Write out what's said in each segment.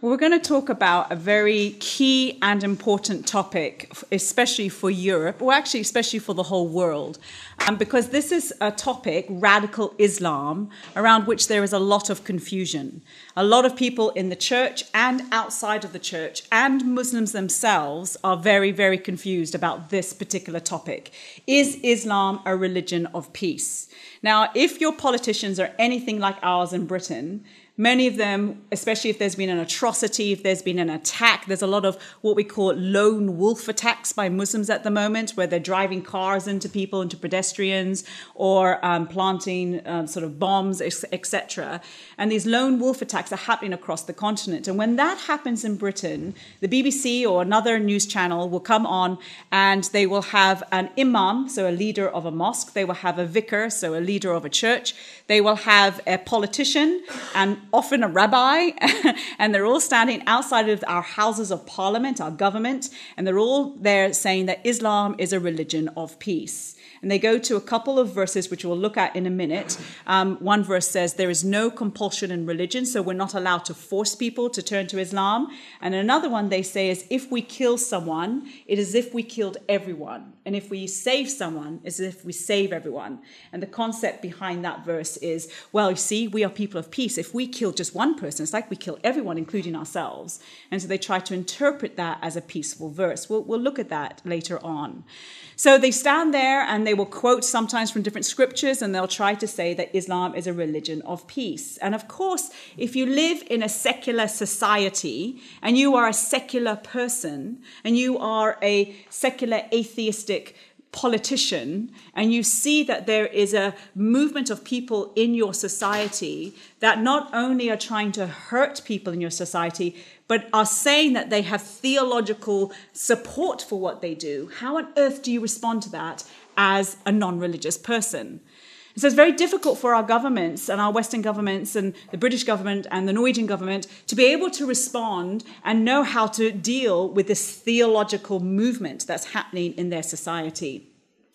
We're going to talk about a very key and important topic, especially for Europe, or actually, especially for the whole world, um, because this is a topic, radical Islam, around which there is a lot of confusion. A lot of people in the church and outside of the church, and Muslims themselves, are very, very confused about this particular topic. Is Islam a religion of peace? Now, if your politicians are anything like ours in Britain, Many of them, especially if there's been an atrocity, if there's been an attack, there's a lot of what we call lone wolf attacks by Muslims at the moment, where they're driving cars into people, into pedestrians, or um, planting um, sort of bombs, etc. And these lone wolf attacks are happening across the continent. And when that happens in Britain, the BBC or another news channel will come on and they will have an imam, so a leader of a mosque, they will have a vicar, so a leader of a church, they will have a politician and often a rabbi, and they're all standing outside of our houses of parliament, our government, and they're all there saying that Islam is a religion of peace. And they go to a couple of verses, which we'll look at in a minute. Um, one verse says, There is no compulsion in religion, so we're not allowed to force people to turn to Islam. And another one they say is, If we kill someone, it is as if we killed everyone. And if we save someone, it's as if we save everyone. And the concept behind that verse is, Well, you see, we are people of peace. If we kill just one person, it's like we kill everyone, including ourselves. And so they try to interpret that as a peaceful verse. We'll, we'll look at that later on. So they stand there and they will quote sometimes from different scriptures and they'll try to say that Islam is a religion of peace. And of course, if you live in a secular society and you are a secular person and you are a secular atheistic politician and you see that there is a movement of people in your society that not only are trying to hurt people in your society, but are saying that they have theological support for what they do, how on earth do you respond to that as a non religious person? So it's very difficult for our governments and our Western governments and the British government and the Norwegian government to be able to respond and know how to deal with this theological movement that's happening in their society.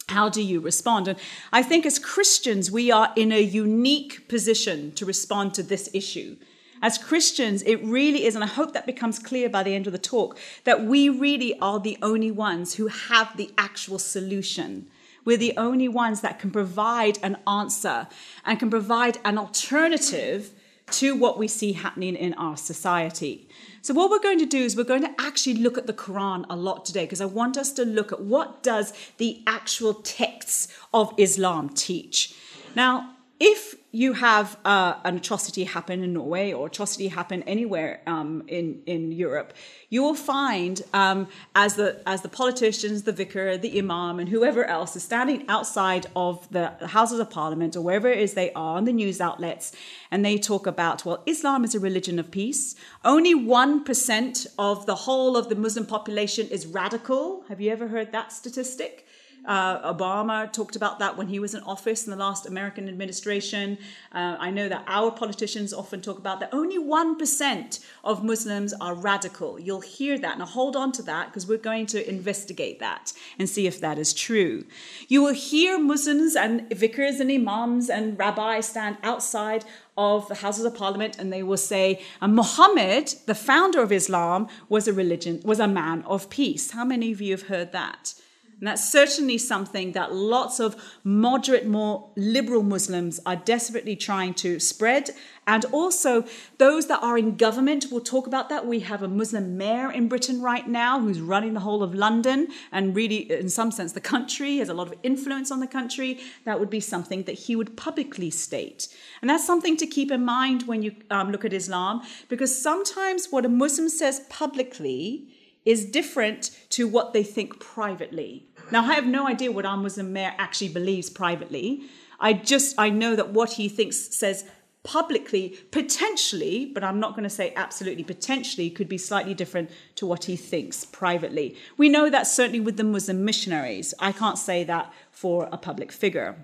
How do you respond? And I think as Christians, we are in a unique position to respond to this issue. As Christians, it really is, and I hope that becomes clear by the end of the talk, that we really are the only ones who have the actual solution. We're the only ones that can provide an answer and can provide an alternative to what we see happening in our society. So what we're going to do is we're going to actually look at the Quran a lot today because I want us to look at what does the actual texts of Islam teach. Now, if you have uh, an atrocity happen in Norway or atrocity happen anywhere um, in in Europe, you will find um, as the as the politicians, the vicar, the imam, and whoever else is standing outside of the Houses of Parliament or wherever it is they are on the news outlets, and they talk about well, Islam is a religion of peace. Only one percent of the whole of the Muslim population is radical. Have you ever heard that statistic? Uh, Obama talked about that when he was in office in the last American administration. Uh, I know that our politicians often talk about that only 1% of Muslims are radical. You'll hear that. Now hold on to that because we're going to investigate that and see if that is true. You will hear Muslims and vicars and imams and rabbis stand outside of the Houses of Parliament and they will say, and Muhammad, the founder of Islam, was a religion, was a man of peace. How many of you have heard that? And that's certainly something that lots of moderate, more liberal Muslims are desperately trying to spread. And also, those that are in government will talk about that. We have a Muslim mayor in Britain right now who's running the whole of London and really, in some sense, the country, has a lot of influence on the country. That would be something that he would publicly state. And that's something to keep in mind when you um, look at Islam, because sometimes what a Muslim says publicly is different to what they think privately. Now, I have no idea what our Muslim mayor actually believes privately. I just, I know that what he thinks says publicly, potentially, but I'm not going to say absolutely, potentially could be slightly different to what he thinks privately. We know that certainly with the Muslim missionaries. I can't say that for a public figure.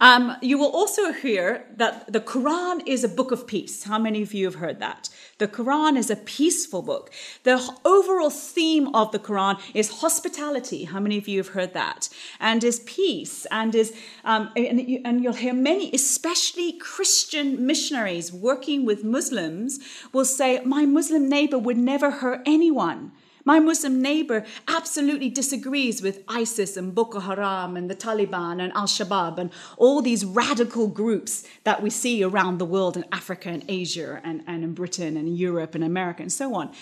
Um, you will also hear that the Quran is a book of peace. How many of you have heard that? The Quran is a peaceful book. The overall theme of the Quran is hospitality. How many of you have heard that? And is peace, and is um, and, you, and you'll hear many, especially Christian missionaries working with Muslims, will say, "My Muslim neighbor would never hurt anyone." My Muslim neighbor absolutely disagrees with ISIS and Boko Haram and the Taliban and Al Shabaab and all these radical groups that we see around the world in Africa and Asia and, and in Britain and Europe and America and so on.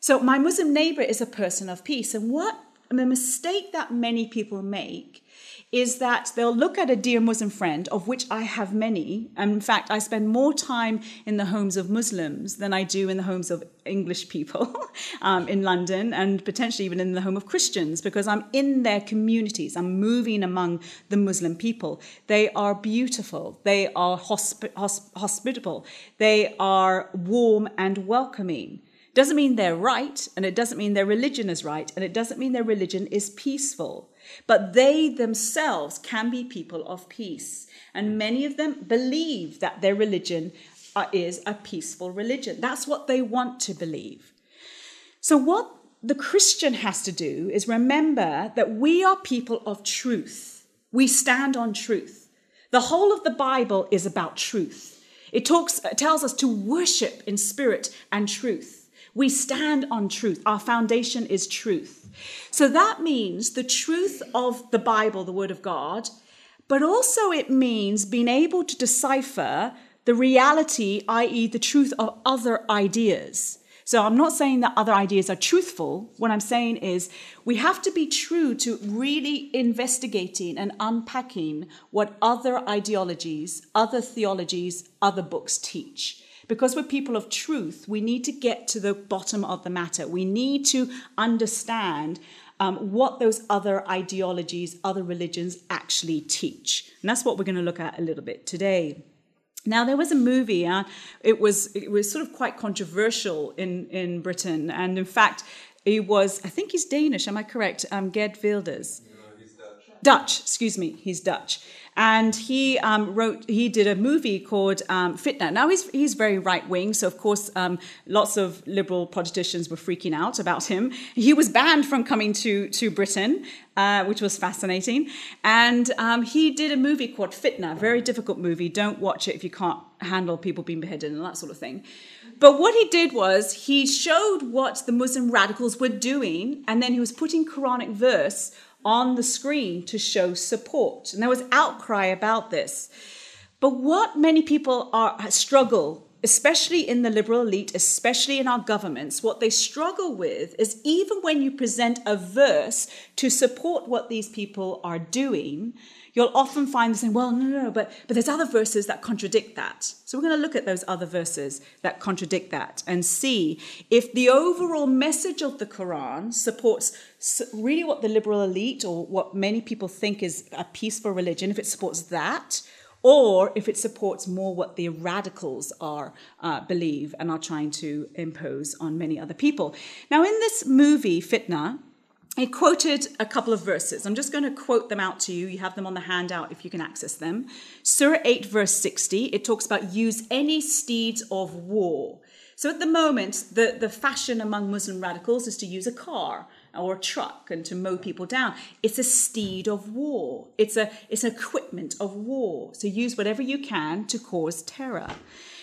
So, my Muslim neighbor is a person of peace. And what the mistake that many people make is that they'll look at a dear Muslim friend, of which I have many. And in fact, I spend more time in the homes of Muslims than I do in the homes of English people um, in London and potentially even in the home of Christians because I'm in their communities. I'm moving among the Muslim people. They are beautiful. They are hosp- hosp- hospitable. They are warm and welcoming. Doesn't mean they're right, and it doesn't mean their religion is right, and it doesn't mean their religion is peaceful. But they themselves can be people of peace. And many of them believe that their religion uh, is a peaceful religion. That's what they want to believe. So, what the Christian has to do is remember that we are people of truth. We stand on truth. The whole of the Bible is about truth. It talks, it tells us to worship in spirit and truth. We stand on truth. Our foundation is truth. So that means the truth of the Bible, the Word of God, but also it means being able to decipher the reality, i.e., the truth of other ideas. So I'm not saying that other ideas are truthful. What I'm saying is we have to be true to really investigating and unpacking what other ideologies, other theologies, other books teach because we're people of truth, we need to get to the bottom of the matter. We need to understand um, what those other ideologies, other religions actually teach. And that's what we're going to look at a little bit today. Now there was a movie. Uh, it was it was sort of quite controversial in in Britain, and in fact, it was. I think he's Danish. Am I correct? Um, Geert Wilders. Dutch, excuse me, he's Dutch. And he um, wrote, he did a movie called um, Fitna. Now he's, he's very right wing, so of course um, lots of liberal politicians were freaking out about him. He was banned from coming to, to Britain, uh, which was fascinating. And um, he did a movie called Fitna, very difficult movie. Don't watch it if you can't handle people being beheaded and that sort of thing. But what he did was he showed what the Muslim radicals were doing, and then he was putting Quranic verse on the screen to show support. And there was outcry about this. But what many people are struggle especially in the liberal elite, especially in our governments, what they struggle with is even when you present a verse to support what these people are doing, you'll often find them saying, well, no, no, no, but, but there's other verses that contradict that. So we're going to look at those other verses that contradict that and see if the overall message of the Quran supports really what the liberal elite or what many people think is a peaceful religion, if it supports that, or if it supports more what the radicals are uh, believe and are trying to impose on many other people. Now, in this movie, Fitna, he quoted a couple of verses. I'm just going to quote them out to you. You have them on the handout if you can access them. Surah 8, verse 60, it talks about use any steeds of war. So at the moment, the, the fashion among Muslim radicals is to use a car or a truck and to mow people down. It's a steed of war. It's a it's equipment of war. So use whatever you can to cause terror.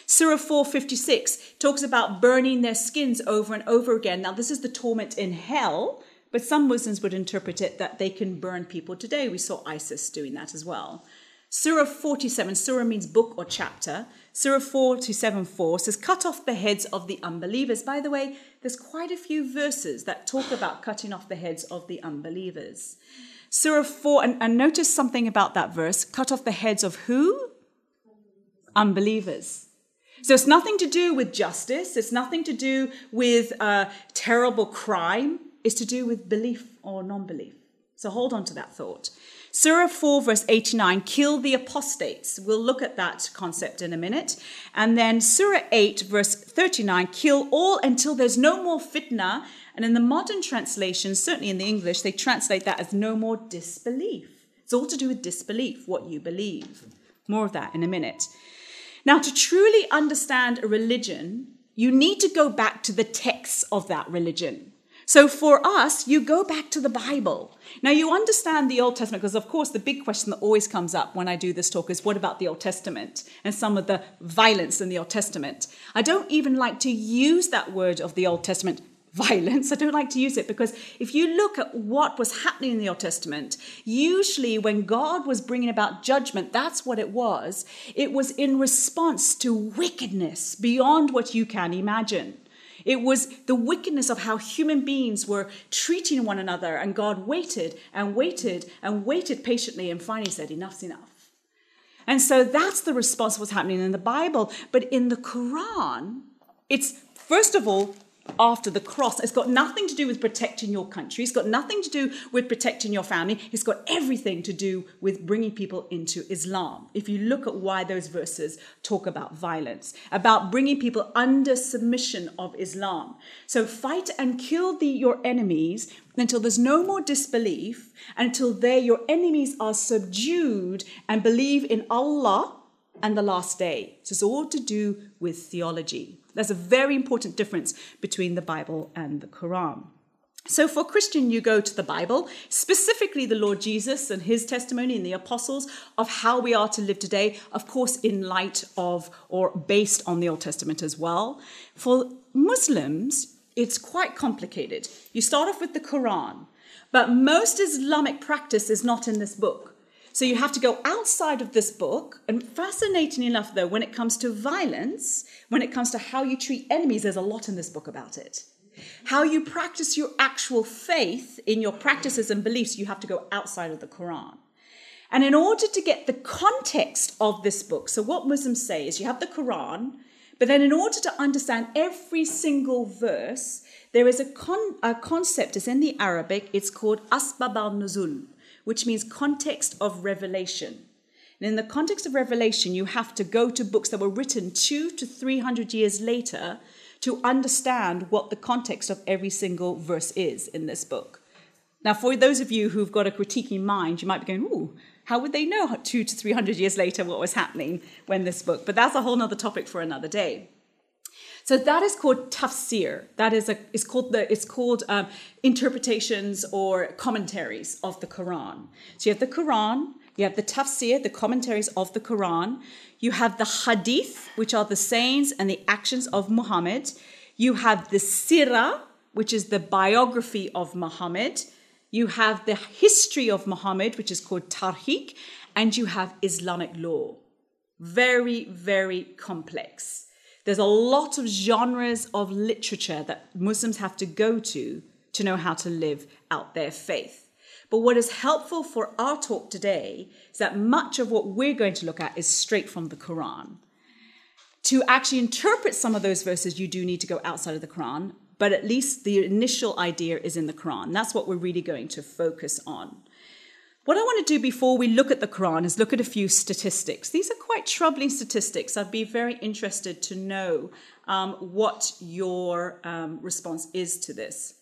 Surah 456 talks about burning their skins over and over again. Now, this is the torment in hell, but some Muslims would interpret it that they can burn people today. We saw ISIS doing that as well. Surah 47, Surah means book or chapter. Surah 47 4 says, Cut off the heads of the unbelievers. By the way, there's quite a few verses that talk about cutting off the heads of the unbelievers. Surah 4, and, and notice something about that verse cut off the heads of who? Unbelievers. So it's nothing to do with justice, it's nothing to do with uh, terrible crime is to do with belief or non belief. So hold on to that thought. Surah 4, verse 89, kill the apostates. We'll look at that concept in a minute. And then Surah 8, verse 39, kill all until there's no more fitna. And in the modern translation, certainly in the English, they translate that as no more disbelief. It's all to do with disbelief, what you believe. More of that in a minute. Now, to truly understand a religion, you need to go back to the texts of that religion. So for us, you go back to the Bible. Now you understand the Old Testament because, of course, the big question that always comes up when I do this talk is what about the Old Testament and some of the violence in the Old Testament? I don't even like to use that word of the Old Testament violence. I don't like to use it because if you look at what was happening in the Old Testament, usually when God was bringing about judgment, that's what it was. It was in response to wickedness beyond what you can imagine. It was the wickedness of how human beings were treating one another, and God waited and waited and waited patiently and finally said, Enough's enough. And so that's the response what's happening in the Bible. But in the Quran, it's first of all after the cross. It's got nothing to do with protecting your country. It's got nothing to do with protecting your family. It's got everything to do with bringing people into Islam. If you look at why those verses talk about violence, about bringing people under submission of Islam. So fight and kill the, your enemies until there's no more disbelief, and until they, your enemies are subdued and believe in Allah and the last day. So it's all to do with theology. There's a very important difference between the Bible and the Quran. So, for Christian, you go to the Bible, specifically the Lord Jesus and his testimony and the apostles of how we are to live today, of course, in light of or based on the Old Testament as well. For Muslims, it's quite complicated. You start off with the Quran, but most Islamic practice is not in this book. So you have to go outside of this book. And fascinating enough, though, when it comes to violence, when it comes to how you treat enemies, there's a lot in this book about it. How you practice your actual faith in your practices and beliefs, you have to go outside of the Quran. And in order to get the context of this book, so what Muslims say is you have the Quran, but then in order to understand every single verse, there is a, con- a concept, it's in the Arabic, it's called asbab al-nuzul which means context of revelation. And in the context of revelation, you have to go to books that were written two to three hundred years later to understand what the context of every single verse is in this book. Now, for those of you who've got a critiquing mind, you might be going, ooh, how would they know two to three hundred years later what was happening when this book? But that's a whole other topic for another day. So that is called tafsir. That is a it's called the it's called um, interpretations or commentaries of the Quran. So you have the Quran, you have the tafsir, the commentaries of the Quran. You have the hadith, which are the sayings and the actions of Muhammad. You have the sirah, which is the biography of Muhammad. You have the history of Muhammad, which is called tarikh, and you have Islamic law. Very, very complex. There's a lot of genres of literature that Muslims have to go to to know how to live out their faith. But what is helpful for our talk today is that much of what we're going to look at is straight from the Quran. To actually interpret some of those verses, you do need to go outside of the Quran, but at least the initial idea is in the Quran. That's what we're really going to focus on. What I want to do before we look at the Quran is look at a few statistics. These are quite troubling statistics. I'd be very interested to know um, what your um, response is to this.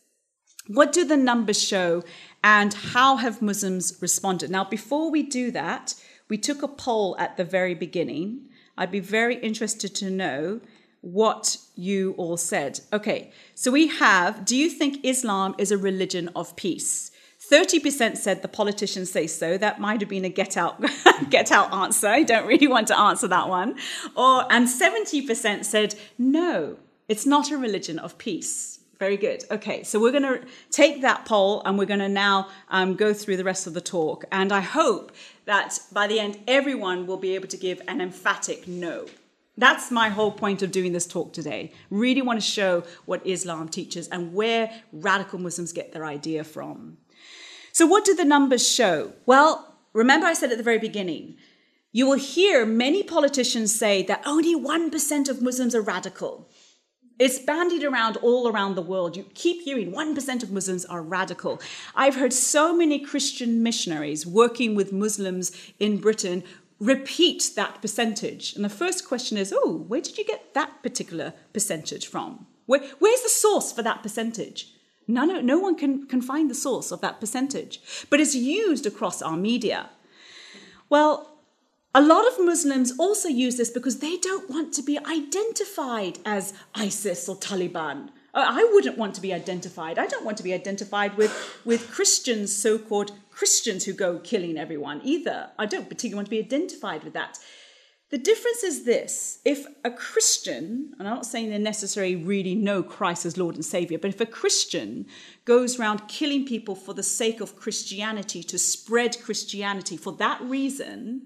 What do the numbers show, and how have Muslims responded? Now, before we do that, we took a poll at the very beginning. I'd be very interested to know what you all said. Okay, so we have Do you think Islam is a religion of peace? 30% said the politicians say so. That might have been a get out, get out answer. I don't really want to answer that one. Or, and 70% said no, it's not a religion of peace. Very good. Okay, so we're going to take that poll and we're going to now um, go through the rest of the talk. And I hope that by the end, everyone will be able to give an emphatic no. That's my whole point of doing this talk today. Really want to show what Islam teaches and where radical Muslims get their idea from. So, what do the numbers show? Well, remember I said at the very beginning, you will hear many politicians say that only 1% of Muslims are radical. It's bandied around all around the world. You keep hearing 1% of Muslims are radical. I've heard so many Christian missionaries working with Muslims in Britain repeat that percentage. And the first question is, oh, where did you get that particular percentage from? Where, where's the source for that percentage? None, no one can, can find the source of that percentage, but it's used across our media. Well, a lot of Muslims also use this because they don't want to be identified as ISIS or Taliban. Uh, I wouldn't want to be identified. I don't want to be identified with, with Christians, so called Christians who go killing everyone either. I don't particularly want to be identified with that. The difference is this if a Christian, and I'm not saying they necessarily really know Christ as Lord and Savior, but if a Christian goes around killing people for the sake of Christianity, to spread Christianity for that reason,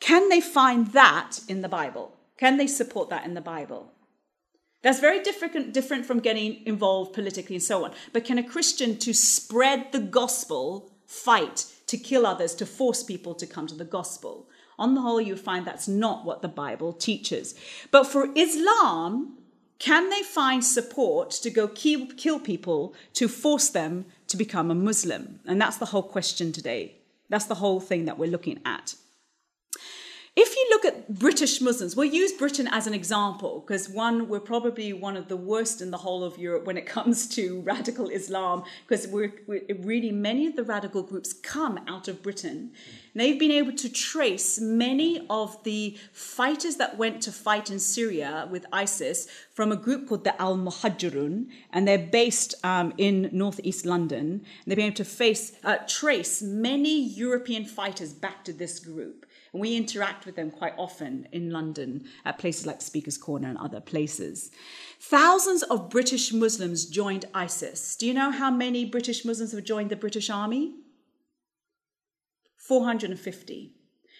can they find that in the Bible? Can they support that in the Bible? That's very different, different from getting involved politically and so on. But can a Christian to spread the gospel fight to kill others, to force people to come to the gospel? On the whole, you find that's not what the Bible teaches. But for Islam, can they find support to go kill, kill people to force them to become a Muslim? And that's the whole question today. That's the whole thing that we're looking at. If you look at British Muslims, we'll use Britain as an example because one, we're probably one of the worst in the whole of Europe when it comes to radical Islam because we're, we're, really many of the radical groups come out of Britain. And they've been able to trace many of the fighters that went to fight in Syria with ISIS from a group called the Al Muhajirun, and they're based um, in northeast London. And they've been able to face, uh, trace many European fighters back to this group. And we interact with them quite often in London at places like Speaker's Corner and other places. Thousands of British Muslims joined ISIS. Do you know how many British Muslims have joined the British Army? 450.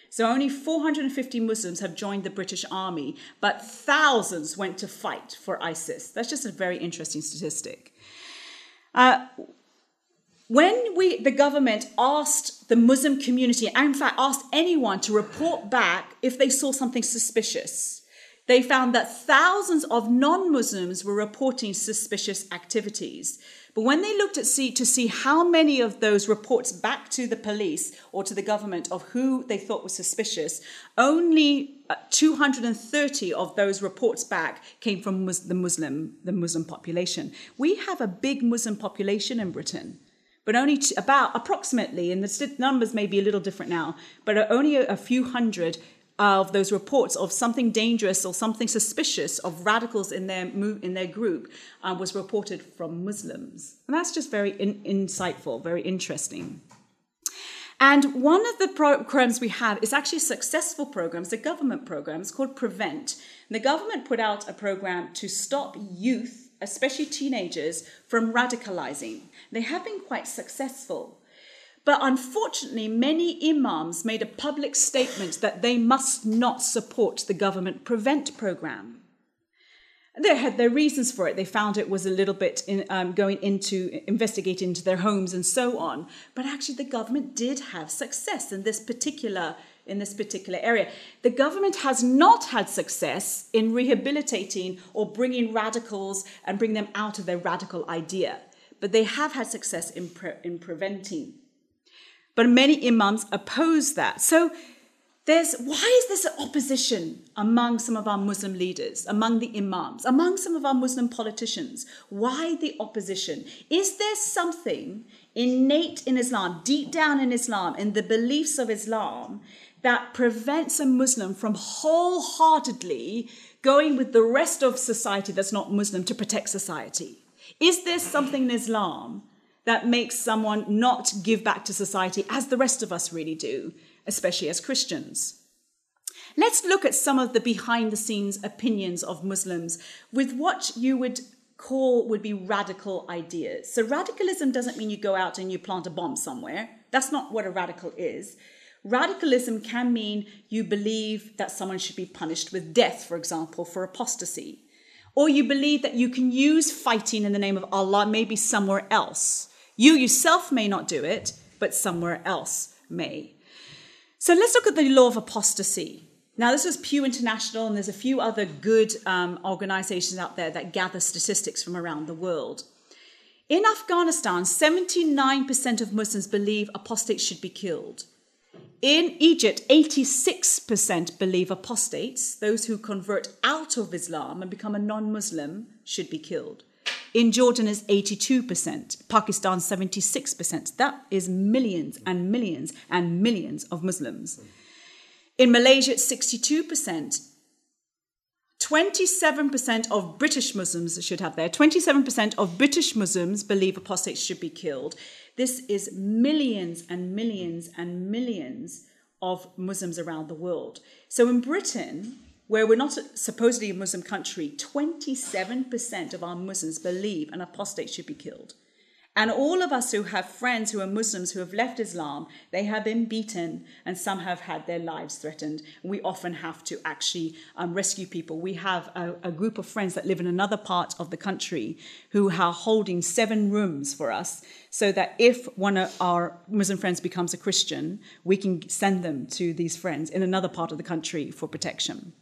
So only 450 Muslims have joined the British Army, but thousands went to fight for ISIS. That's just a very interesting statistic. Uh, when we, the government asked the Muslim community, and in fact asked anyone to report back if they saw something suspicious, they found that thousands of non-Muslims were reporting suspicious activities. But when they looked at see to see how many of those reports back to the police or to the government of who they thought was suspicious, only uh, 230 of those reports back came from the Muslim the Muslim population. We have a big Muslim population in Britain but only about approximately, and the numbers may be a little different now, but only a, a few hundred of those reports of something dangerous or something suspicious of radicals in their in their group uh, was reported from Muslims, and that's just very in, insightful, very interesting. And one of the programs we have is actually successful program. It's a government program. It's called Prevent. And the government put out a program to stop youth especially teenagers, from radicalizing. They have been quite successful. But unfortunately, many imams made a public statement that they must not support the government prevent program. They had their reasons for it. They found it was a little bit in, um, going into investigating into their homes and so on. But actually, the government did have success in this particular in this particular area. The government has not had success in rehabilitating or bringing radicals and bring them out of their radical idea, but they have had success in, pre- in preventing. But many imams oppose that. So there's why is this opposition among some of our Muslim leaders, among the imams, among some of our Muslim politicians? Why the opposition? Is there something innate in Islam, deep down in Islam, in the beliefs of Islam, that prevents a Muslim from wholeheartedly going with the rest of society that's not Muslim to protect society? Is there something in Islam that makes someone not give back to society as the rest of us really do, especially as Christians? Let's look at some of the behind the scenes opinions of Muslims with what you would call would be radical ideas. So radicalism doesn't mean you go out and you plant a bomb somewhere. That's not what a radical is. Radicalism can mean you believe that someone should be punished with death, for example, for apostasy. Or you believe that you can use fighting in the name of Allah maybe somewhere else. You yourself may not do it, but somewhere else may. So let's look at the law of apostasy. Now, this is Pew International, and there's a few other good um, organizations out there that gather statistics from around the world. In Afghanistan, 79% of Muslims believe apostates should be killed. In Egypt, 86% believe apostates, those who convert out of Islam and become a non Muslim, should be killed. In Jordan is 82%, Pakistan 76%. That is millions and millions and millions of Muslims. In Malaysia, it's 62%. 27% of British Muslims should have there. 27% of British Muslims believe apostates should be killed. This is millions and millions and millions of Muslims around the world. So in Britain, where we're not supposedly a Muslim country, 27% of our Muslims believe an apostate should be killed. And all of us who have friends who are Muslims who have left Islam, they have been beaten and some have had their lives threatened. We often have to actually um, rescue people. We have a, a, group of friends that live in another part of the country who are holding seven rooms for us so that if one of our Muslim friends becomes a Christian, we can send them to these friends in another part of the country for protection.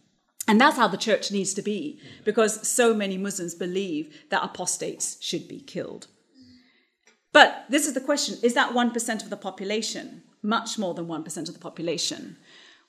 And that's how the church needs to be, because so many Muslims believe that apostates should be killed. But this is the question is that 1% of the population? Much more than 1% of the population.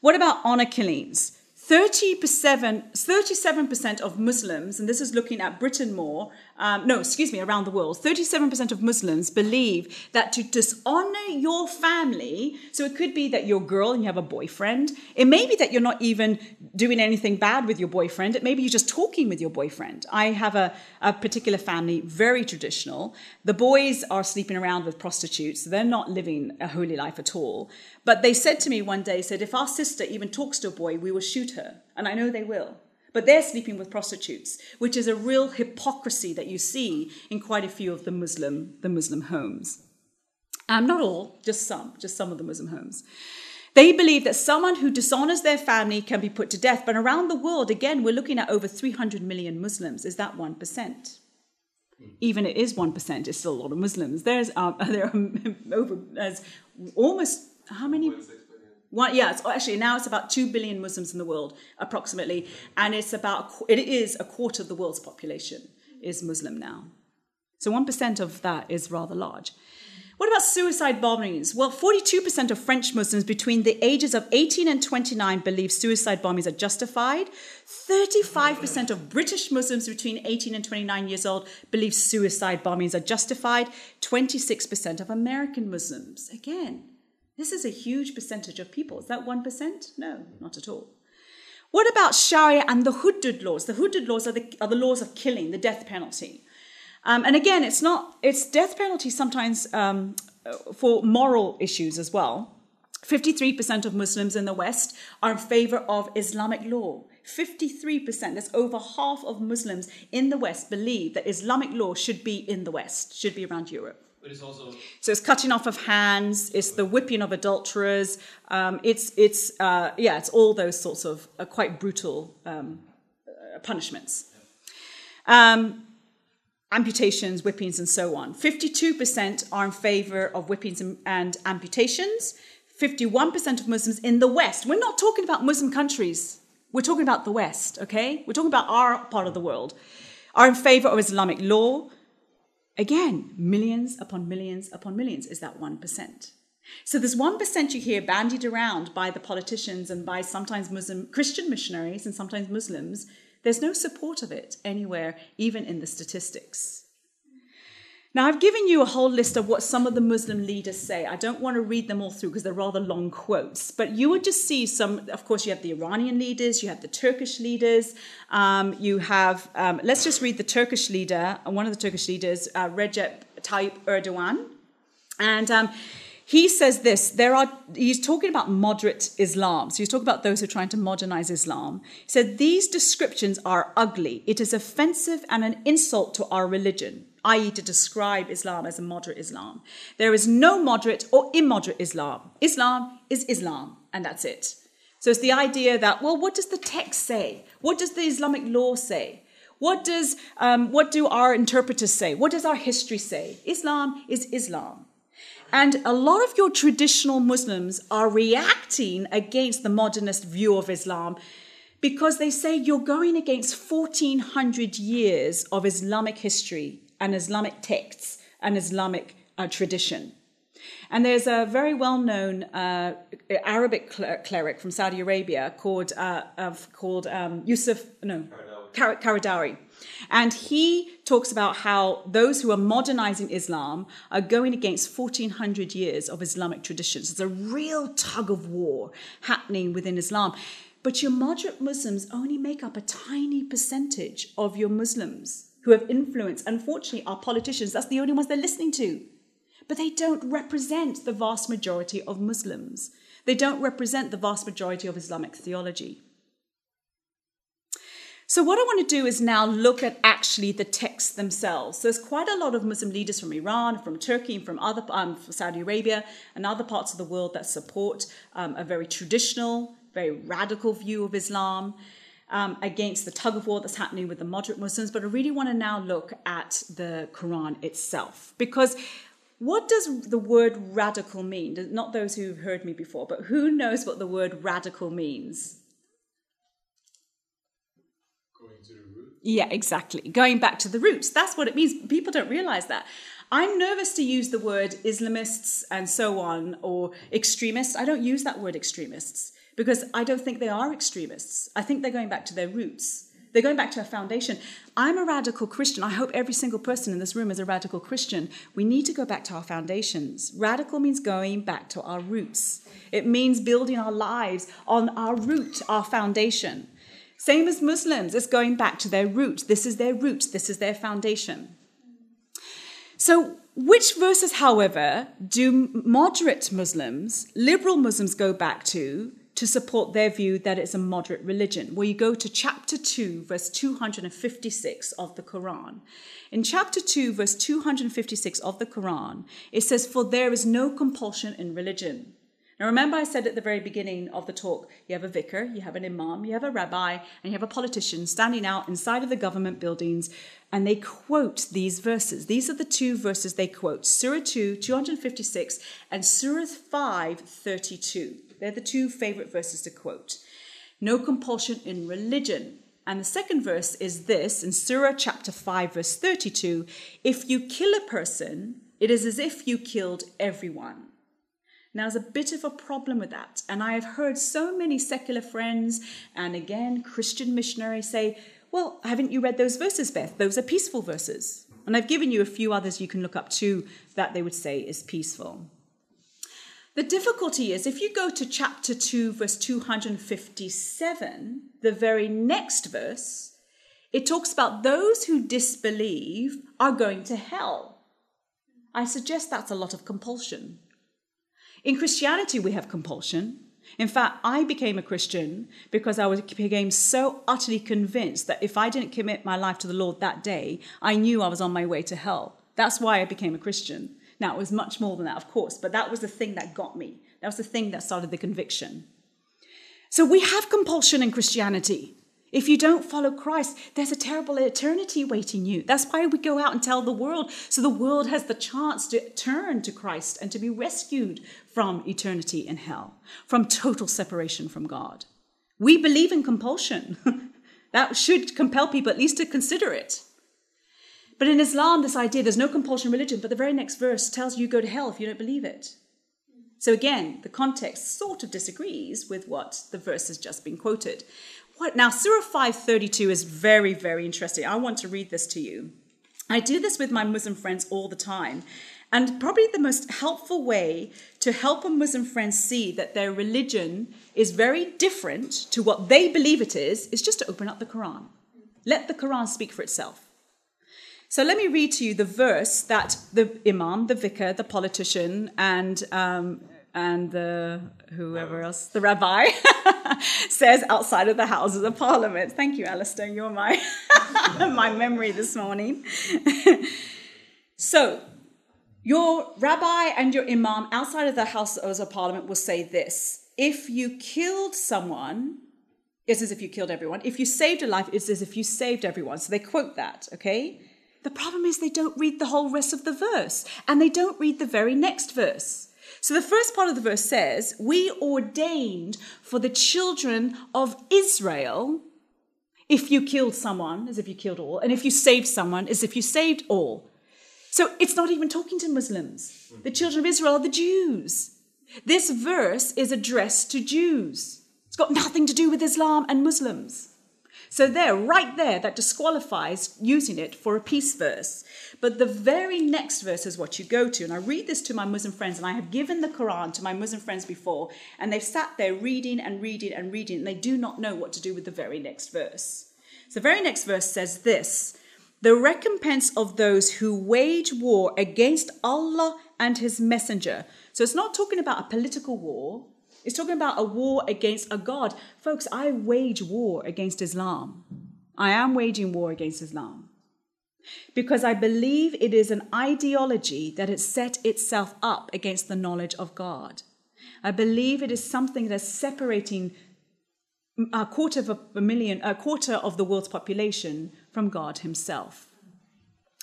What about honor killings? 37, 37% of Muslims, and this is looking at Britain more, um, no, excuse me, around the world, 37% of Muslims believe that to dishonor your family, so it could be that you're a girl and you have a boyfriend. It may be that you're not even doing anything bad with your boyfriend. It may be you're just talking with your boyfriend. I have a, a particular family, very traditional. The boys are sleeping around with prostitutes. So they're not living a holy life at all. But they said to me one day, said, if our sister even talks to a boy, we will shoot her. And I know they will but they're sleeping with prostitutes, which is a real hypocrisy that you see in quite a few of the Muslim, the Muslim homes. Um, not all, just some, just some of the Muslim homes. They believe that someone who dishonors their family can be put to death. But around the world, again, we're looking at over 300 million Muslims. Is that 1%? Even it is 1%, it's still a lot of Muslims. There's, um, there are over, there's almost, how many? One, yeah, it's oh, actually now it's about two billion Muslims in the world, approximately, and it's about it is a quarter of the world's population is Muslim now. So one percent of that is rather large. What about suicide bombings? Well, 42% of French Muslims between the ages of 18 and 29 believe suicide bombings are justified. 35% of British Muslims between 18 and 29 years old believe suicide bombings are justified. 26% of American Muslims, again, this is a huge percentage of people. Is that 1%? No, not at all. What about Sharia and the Hudud laws? The Hudud laws are the, are the laws of killing, the death penalty. Um, and again, it's not, it's death penalty sometimes um, for moral issues as well. 53% of Muslims in the West are in favor of Islamic law. 53%, that's over half of Muslims in the West believe that Islamic law should be in the West, should be around Europe. But it's also so it's cutting off of hands, it's the whipping of adulterers, um, it's it's uh, yeah, it's all those sorts of uh, quite brutal um, uh, punishments. Um, amputations, whippings, and so on. 52% are in favor of whippings and, and amputations. 51% of Muslims in the West. We're not talking about Muslim countries. We're talking about the West, okay? We're talking about our part of the world. Are in favor of Islamic law. Again, millions upon millions upon millions is that 1%. So this 1% you hear bandied around by the politicians and by sometimes Muslim Christian missionaries and sometimes Muslims, there's no support of it anywhere, even in the statistics. Now, I've given you a whole list of what some of the Muslim leaders say. I don't want to read them all through because they're rather long quotes, but you would just see some. Of course, you have the Iranian leaders, you have the Turkish leaders, um, you have, um, let's just read the Turkish leader, uh, one of the Turkish leaders, uh, Recep Tayyip Erdogan. And um, he says this there are he's talking about moderate islam so he's talking about those who are trying to modernize islam he said these descriptions are ugly it is offensive and an insult to our religion i.e., to describe Islam as a moderate Islam. There is no moderate or immoderate Islam. Islam is Islam, and that's it. So it's the idea that, well, what does the text say? What does the Islamic law say? What does um, what do our interpreters say? What does our history say? Islam is Islam. And a lot of your traditional Muslims are reacting against the modernist view of Islam because they say you're going against 1400 years of Islamic history and Islamic texts and Islamic uh, tradition. And there's a very well known uh, Arabic cleric from Saudi Arabia called, uh, called um, Yusuf, no, Qaradawi. And he talks about how those who are modernizing Islam are going against 1400 years of Islamic traditions. There's a real tug of war happening within Islam. But your moderate Muslims only make up a tiny percentage of your Muslims who have influence. Unfortunately, our politicians, that's the only ones they're listening to. But they don't represent the vast majority of Muslims. They don't represent the vast majority of Islamic theology. So, what I want to do is now look at actually the texts themselves. So, there's quite a lot of Muslim leaders from Iran, from Turkey, and from other um, from Saudi Arabia, and other parts of the world that support um, a very traditional, very radical view of Islam um, against the tug of war that's happening with the moderate Muslims. But I really want to now look at the Quran itself because what does the word radical mean? Not those who've heard me before, but who knows what the word radical means? Going to the. Yeah, exactly. Going back to the roots. That's what it means. People don't realize that. I'm nervous to use the word Islamists and so on or extremists. I don't use that word extremists because I don't think they are extremists. I think they're going back to their roots. They're going back to a foundation. I'm a radical Christian. I hope every single person in this room is a radical Christian. We need to go back to our foundations. Radical means going back to our roots, it means building our lives on our root, our foundation. Same as Muslims, it's going back to their root. This is their root, this is their foundation. So, which verses, however, do moderate Muslims, liberal Muslims go back to to support their view that it's a moderate religion. Well, you go to chapter 2, verse 256 of the Quran. In chapter 2, verse 256 of the Quran, it says, For there is no compulsion in religion. Now, remember, I said at the very beginning of the talk you have a vicar, you have an imam, you have a rabbi, and you have a politician standing out inside of the government buildings, and they quote these verses. These are the two verses they quote Surah 2, 256, and Surah 5, 32. They're the two favorite verses to quote. No compulsion in religion. And the second verse is this in Surah chapter 5, verse 32 If you kill a person, it is as if you killed everyone. Now, there's a bit of a problem with that. And I have heard so many secular friends and again Christian missionaries say, Well, haven't you read those verses, Beth? Those are peaceful verses. And I've given you a few others you can look up too that they would say is peaceful. The difficulty is if you go to chapter 2, verse 257, the very next verse, it talks about those who disbelieve are going to hell. I suggest that's a lot of compulsion. In Christianity, we have compulsion. In fact, I became a Christian because I was, became so utterly convinced that if I didn't commit my life to the Lord that day, I knew I was on my way to hell. That's why I became a Christian. Now, it was much more than that, of course, but that was the thing that got me. That was the thing that started the conviction. So we have compulsion in Christianity. If you don't follow Christ, there's a terrible eternity waiting you. That's why we go out and tell the world, so the world has the chance to turn to Christ and to be rescued from eternity in hell, from total separation from God. We believe in compulsion. that should compel people at least to consider it. But in Islam, this idea, there's no compulsion in religion, but the very next verse tells you you go to hell if you don't believe it. So again, the context sort of disagrees with what the verse has just been quoted. What now Surah 532 is very, very interesting. I want to read this to you. I do this with my Muslim friends all the time. And probably the most helpful way to help a Muslim friend see that their religion is very different to what they believe it is, is just to open up the Quran. Let the Quran speak for itself. So let me read to you the verse that the imam, the vicar, the politician, and um, and the whoever else, the rabbi, says outside of the Houses of Parliament. Thank you, Alistair. You're my my memory this morning. so your rabbi and your imam outside of the Houses of Parliament will say this: If you killed someone, it's as if you killed everyone. If you saved a life, it's as if you saved everyone. So they quote that. Okay. The problem is they don't read the whole rest of the verse and they don't read the very next verse. So the first part of the verse says, We ordained for the children of Israel, if you killed someone, as if you killed all, and if you saved someone, as if you saved all. So it's not even talking to Muslims. The children of Israel are the Jews. This verse is addressed to Jews. It's got nothing to do with Islam and Muslims. So, there, right there, that disqualifies using it for a peace verse. But the very next verse is what you go to. And I read this to my Muslim friends, and I have given the Quran to my Muslim friends before, and they've sat there reading and reading and reading, and they do not know what to do with the very next verse. So, the very next verse says this The recompense of those who wage war against Allah and His Messenger. So, it's not talking about a political war, it's talking about a war against a God. Folks, I wage war against Islam. I am waging war against Islam because I believe it is an ideology that has set itself up against the knowledge of God. I believe it is something that's separating a quarter of a million, a quarter of the world's population from God Himself.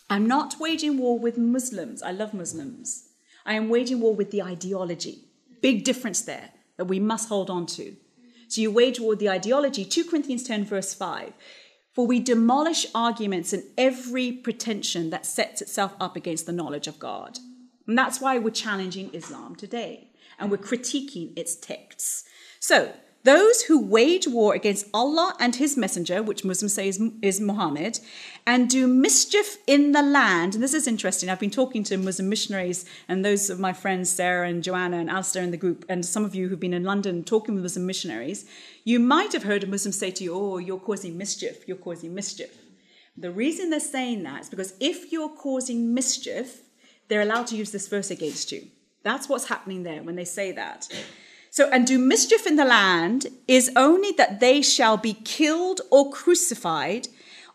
I'm not waging war with Muslims. I love Muslims. I am waging war with the ideology. Big difference there that we must hold on to. So you wage war the ideology. 2 Corinthians 10, verse 5. For we demolish arguments and every pretension that sets itself up against the knowledge of God. And that's why we're challenging Islam today and we're critiquing its texts. So those who wage war against Allah and His Messenger, which Muslims say is, is Muhammad, and do mischief in the land. And this is interesting. I've been talking to Muslim missionaries and those of my friends, Sarah and Joanna and Alistair in the group, and some of you who've been in London talking with Muslim missionaries. You might have heard a Muslim say to you, Oh, you're causing mischief, you're causing mischief. The reason they're saying that is because if you're causing mischief, they're allowed to use this verse against you. That's what's happening there when they say that. So, and do mischief in the land is only that they shall be killed or crucified,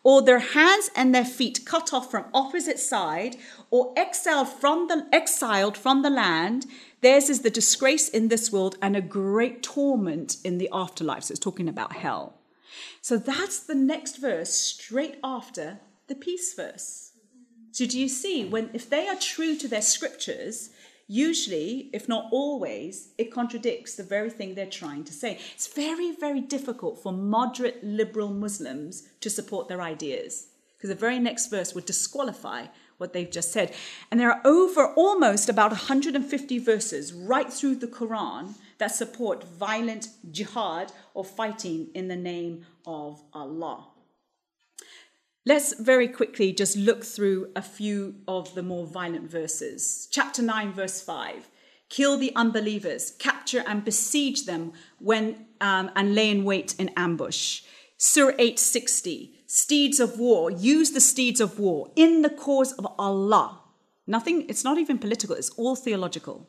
or their hands and their feet cut off from opposite side, or exiled from the exiled from the land. Theirs is the disgrace in this world and a great torment in the afterlife. So it's talking about hell. So that's the next verse straight after the peace verse. So do you see when if they are true to their scriptures, usually, if not always, it contradicts the very thing they're trying to say. It's very, very difficult for moderate liberal Muslims to support their ideas because the very next verse would disqualify what they've just said. And there are over almost about 150 verses right through the Quran that support violent jihad or fighting in the name of Allah. Let's very quickly just look through a few of the more violent verses. Chapter 9, verse 5 Kill the unbelievers, capture and besiege them when, um, and lay in wait in ambush. Surah 860 Steeds of war, use the steeds of war in the cause of Allah. Nothing, it's not even political, it's all theological.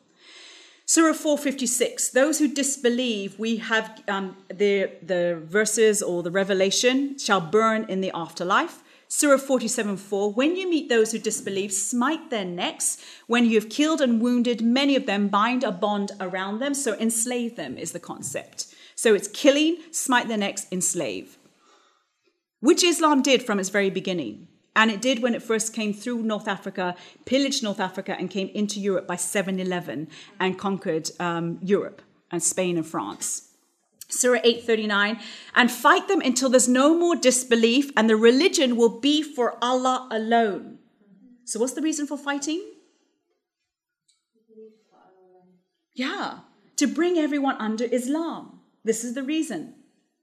Surah 456, those who disbelieve, we have um, the, the verses or the revelation shall burn in the afterlife. Surah 47 4 When you meet those who disbelieve, smite their necks. When you have killed and wounded many of them, bind a bond around them. So enslave them is the concept. So it's killing, smite their necks, enslave. Which Islam did from its very beginning. And it did when it first came through North Africa, pillaged North Africa, and came into Europe by 711 and conquered um, Europe and Spain and France. Surah 839, and fight them until there's no more disbelief and the religion will be for Allah alone. So, what's the reason for fighting? Yeah, to bring everyone under Islam. This is the reason.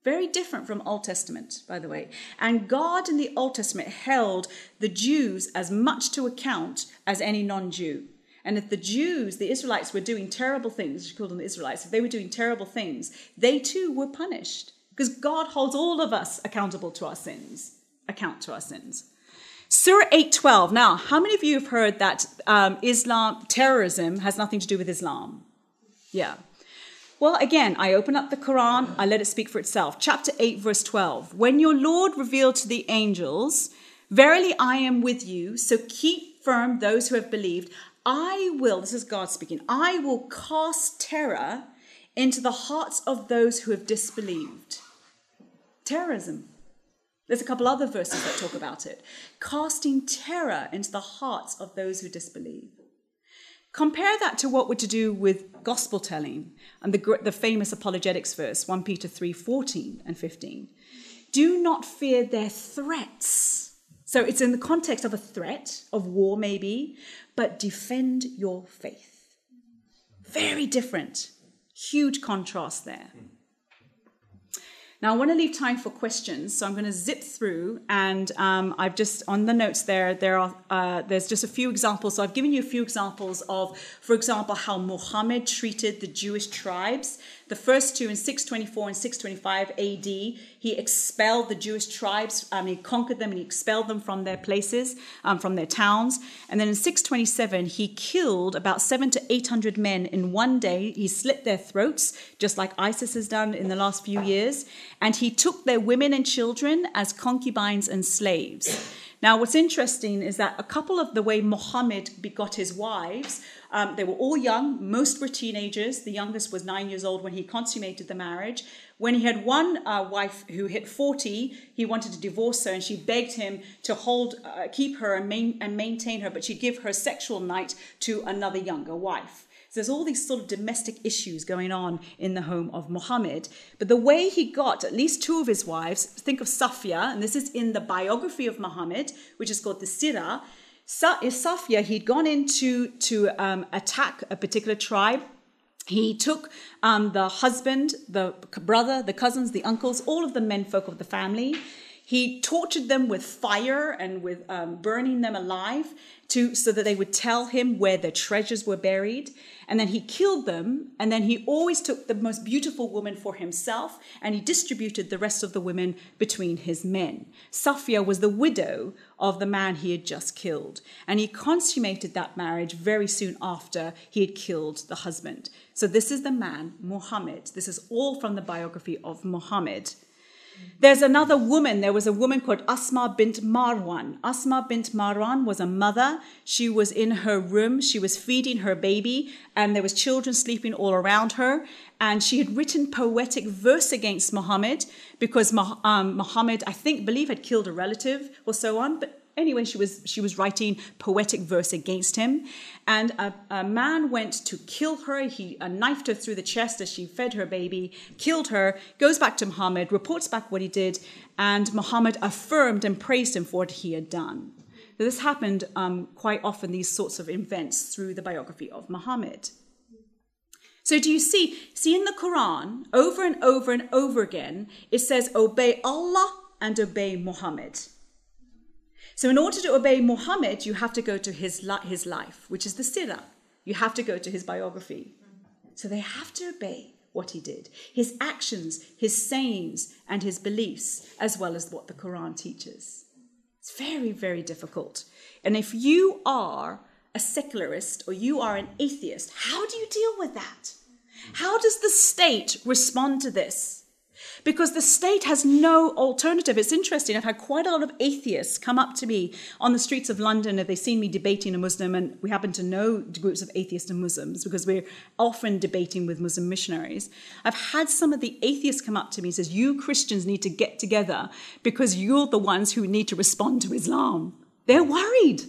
Very different from Old Testament, by the way. And God in the Old Testament held the Jews as much to account as any non Jew. And if the Jews, the Israelites, were doing terrible things, you call them the Israelites, if they were doing terrible things, they too were punished. Because God holds all of us accountable to our sins, account to our sins. Surah 8:12. Now, how many of you have heard that um, Islam terrorism has nothing to do with Islam? Yeah. Well, again, I open up the Quran, I let it speak for itself. Chapter 8, verse 12. When your Lord revealed to the angels, Verily I am with you, so keep firm those who have believed. I will, this is God speaking, I will cast terror into the hearts of those who have disbelieved. Terrorism. There's a couple other verses that talk about it. Casting terror into the hearts of those who disbelieve. Compare that to what we're to do with gospel telling and the, the famous apologetics verse, 1 Peter 3 14 and 15. Do not fear their threats. So it's in the context of a threat, of war maybe, but defend your faith. Very different. Huge contrast there. Now, I want to leave time for questions, so I'm going to zip through. And um, I've just on the notes there, there are uh, there's just a few examples. So I've given you a few examples of, for example, how Muhammad treated the Jewish tribes. The first two in 624 and 625 AD, he expelled the Jewish tribes. Um, he conquered them and he expelled them from their places, um, from their towns. And then in 627, he killed about seven to 800 men in one day. He slit their throats, just like ISIS has done in the last few years. And he took their women and children as concubines and slaves. Now, what's interesting is that a couple of the way Muhammad begot his wives um, they were all young, most were teenagers. The youngest was nine years old when he consummated the marriage. When he had one uh, wife who hit 40, he wanted to divorce her and she begged him to hold, uh, keep her and, main, and maintain her, but she'd give her sexual night to another younger wife. There's all these sort of domestic issues going on in the home of Muhammad. But the way he got at least two of his wives, think of Safia, and this is in the biography of Muhammad, which is called the Sirah. Sa- Safia, he'd gone in to, to um, attack a particular tribe. He took um, the husband, the brother, the cousins, the uncles, all of the menfolk of the family. He tortured them with fire and with um, burning them alive to, so that they would tell him where their treasures were buried. And then he killed them. And then he always took the most beautiful woman for himself and he distributed the rest of the women between his men. Safia was the widow of the man he had just killed. And he consummated that marriage very soon after he had killed the husband. So this is the man, Muhammad. This is all from the biography of Muhammad. There's another woman. There was a woman called Asma bint Marwan. Asma bint Marwan was a mother. She was in her room. She was feeding her baby, and there was children sleeping all around her. And she had written poetic verse against Muhammad because um, Muhammad, I think, believe, had killed a relative or so on. But anyway, she was she was writing poetic verse against him, and a, a man went to kill her. He uh, knifed her through the chest as she fed her baby, killed her. Goes back to Muhammad, reports back what he did, and Muhammad affirmed and praised him for what he had done. This happened um, quite often. These sorts of events through the biography of Muhammad. So do you see? See in the Quran, over and over and over again, it says, "Obey Allah and obey Muhammad." So, in order to obey Muhammad, you have to go to his, his life, which is the Sirah. You have to go to his biography. So, they have to obey what he did his actions, his sayings, and his beliefs, as well as what the Quran teaches. It's very, very difficult. And if you are a secularist or you are an atheist, how do you deal with that? How does the state respond to this? Because the state has no alternative. It's interesting. I've had quite a lot of atheists come up to me on the streets of London if they've seen me debating a Muslim, and we happen to know groups of atheists and Muslims because we're often debating with Muslim missionaries. I've had some of the atheists come up to me and says, "You Christians need to get together because you're the ones who need to respond to Islam." They're worried.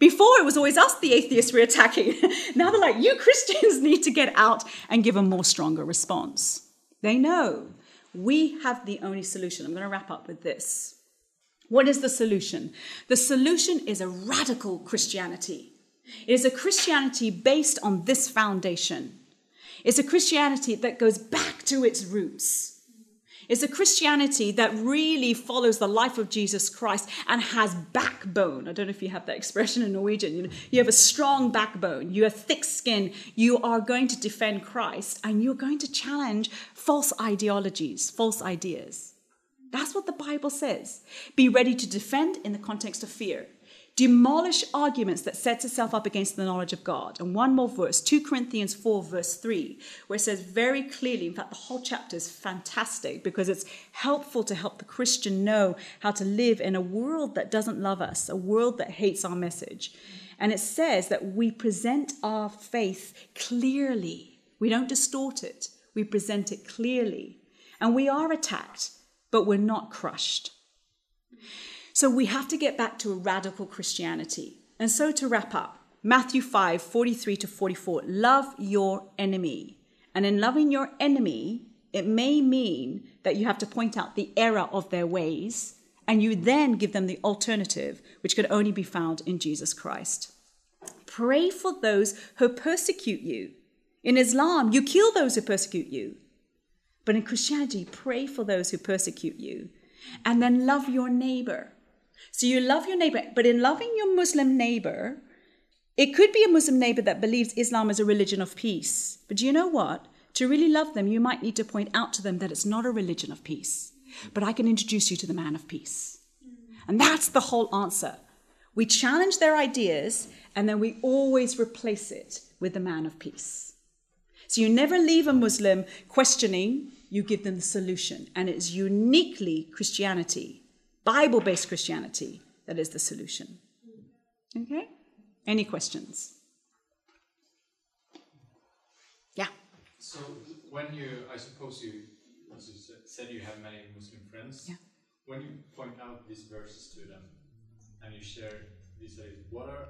Before it was always us, the atheists, we're attacking. now they're like, you Christians need to get out and give a more stronger response. They know we have the only solution. I'm going to wrap up with this. What is the solution? The solution is a radical Christianity. It is a Christianity based on this foundation. It's a Christianity that goes back to its roots. It's a Christianity that really follows the life of Jesus Christ and has backbone. I don't know if you have that expression in Norwegian. You, know, you have a strong backbone, you have thick skin. You are going to defend Christ and you're going to challenge false ideologies, false ideas. That's what the Bible says. Be ready to defend in the context of fear demolish arguments that sets itself up against the knowledge of God. And one more verse, 2 Corinthians 4, verse 3, where it says very clearly, in fact, the whole chapter is fantastic because it's helpful to help the Christian know how to live in a world that doesn't love us, a world that hates our message. And it says that we present our faith clearly. We don't distort it, we present it clearly. And we are attacked, but we're not crushed. So we have to get back to a radical Christianity. And so to wrap up, Matthew 5 43 to 44 love your enemy. And in loving your enemy, it may mean that you have to point out the error of their ways, and you then give them the alternative, which could only be found in Jesus Christ. Pray for those who persecute you. In Islam, you kill those who persecute you. But in Christianity, pray for those who persecute you and then love your neighbor. So you love your neighbor, but in loving your Muslim neighbor, it could be a Muslim neighbor that believes Islam is a religion of peace. But do you know what? To really love them, you might need to point out to them that it's not a religion of peace, but I can introduce you to the man of peace. And that's the whole answer. We challenge their ideas and then we always replace it with the man of peace. So you never leave a Muslim questioning, you give them the solution. And it's uniquely Christianity, Bible based Christianity, that is the solution. Okay? Any questions? Yeah. So when you, I suppose you, as you said, you have many Muslim friends. Yeah. When you point out these verses to them and you share these ideas, what are